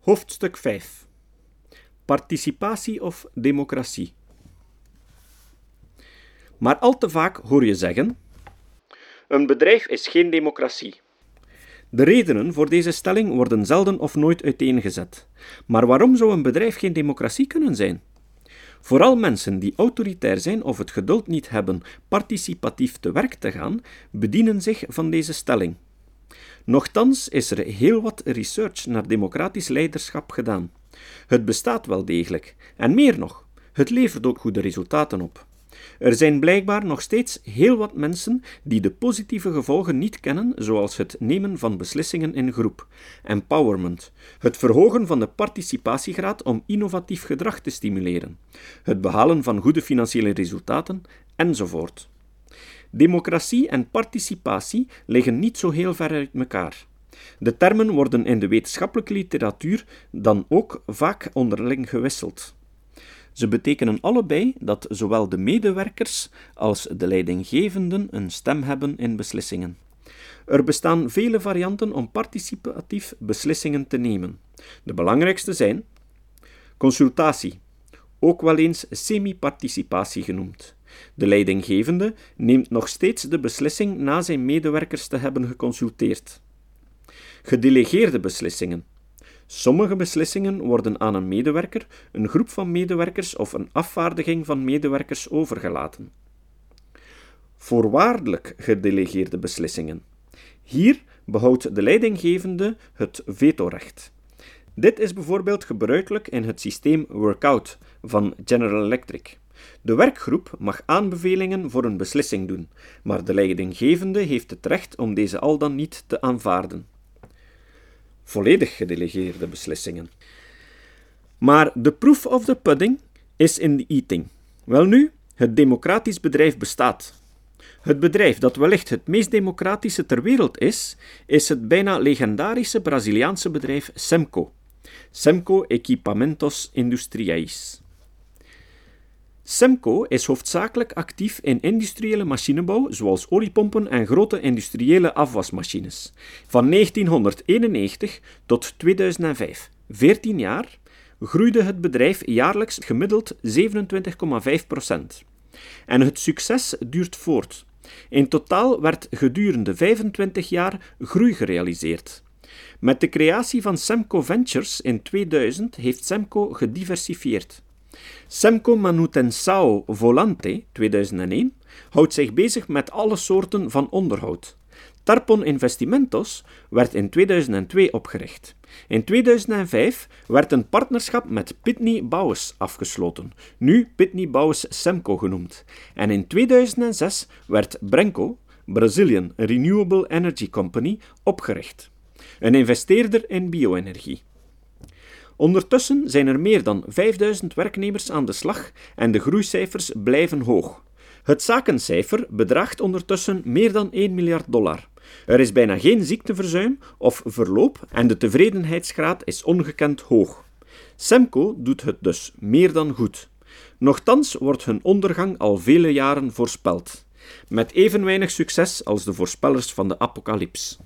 Hoofdstuk 5 Participatie of democratie. Maar al te vaak hoor je zeggen: Een bedrijf is geen democratie. De redenen voor deze stelling worden zelden of nooit uiteengezet. Maar waarom zou een bedrijf geen democratie kunnen zijn? Vooral mensen die autoritair zijn of het geduld niet hebben participatief te werk te gaan, bedienen zich van deze stelling. Nochtans is er heel wat research naar democratisch leiderschap gedaan. Het bestaat wel degelijk, en meer nog, het levert ook goede resultaten op. Er zijn blijkbaar nog steeds heel wat mensen die de positieve gevolgen niet kennen, zoals het nemen van beslissingen in groep, empowerment, het verhogen van de participatiegraad om innovatief gedrag te stimuleren, het behalen van goede financiële resultaten, enzovoort. Democratie en participatie liggen niet zo heel ver uit elkaar. De termen worden in de wetenschappelijke literatuur dan ook vaak onderling gewisseld. Ze betekenen allebei dat zowel de medewerkers als de leidinggevenden een stem hebben in beslissingen. Er bestaan vele varianten om participatief beslissingen te nemen. De belangrijkste zijn consultatie, ook wel eens semi-participatie genoemd. De leidinggevende neemt nog steeds de beslissing na zijn medewerkers te hebben geconsulteerd. Gedelegeerde beslissingen. Sommige beslissingen worden aan een medewerker, een groep van medewerkers of een afvaardiging van medewerkers overgelaten. Voorwaardelijk gedelegeerde beslissingen. Hier behoudt de leidinggevende het vetorecht. Dit is bijvoorbeeld gebruikelijk in het systeem Workout van General Electric. De werkgroep mag aanbevelingen voor een beslissing doen, maar de leidinggevende heeft het recht om deze al dan niet te aanvaarden. Volledig gedelegeerde beslissingen. Maar de proof of the pudding is in the eating. Welnu, het democratisch bedrijf bestaat. Het bedrijf dat wellicht het meest democratische ter wereld is, is het bijna legendarische Braziliaanse bedrijf Semco. Semco Equipamentos Industriais. Semco is hoofdzakelijk actief in industriële machinebouw, zoals oliepompen en grote industriële afwasmachines. Van 1991 tot 2005, 14 jaar, groeide het bedrijf jaarlijks gemiddeld 27,5% En het succes duurt voort. In totaal werd gedurende 25 jaar groei gerealiseerd. Met de creatie van Semco Ventures in 2000 heeft Semco gediversifieerd. Semco Manutenção Volante 2001 houdt zich bezig met alle soorten van onderhoud. Tarpon Investimentos werd in 2002 opgericht. In 2005 werd een partnerschap met Pitney Bowes afgesloten, nu Pitney Bowes Semco genoemd. En in 2006 werd Brenco, Brazilian Renewable Energy Company, opgericht. Een investeerder in bio-energie. Ondertussen zijn er meer dan 5000 werknemers aan de slag en de groeicijfers blijven hoog. Het zakencijfer bedraagt ondertussen meer dan 1 miljard dollar. Er is bijna geen ziekteverzuim of verloop en de tevredenheidsgraad is ongekend hoog. Semco doet het dus meer dan goed. Nochtans wordt hun ondergang al vele jaren voorspeld. Met even weinig succes als de voorspellers van de apocalyps.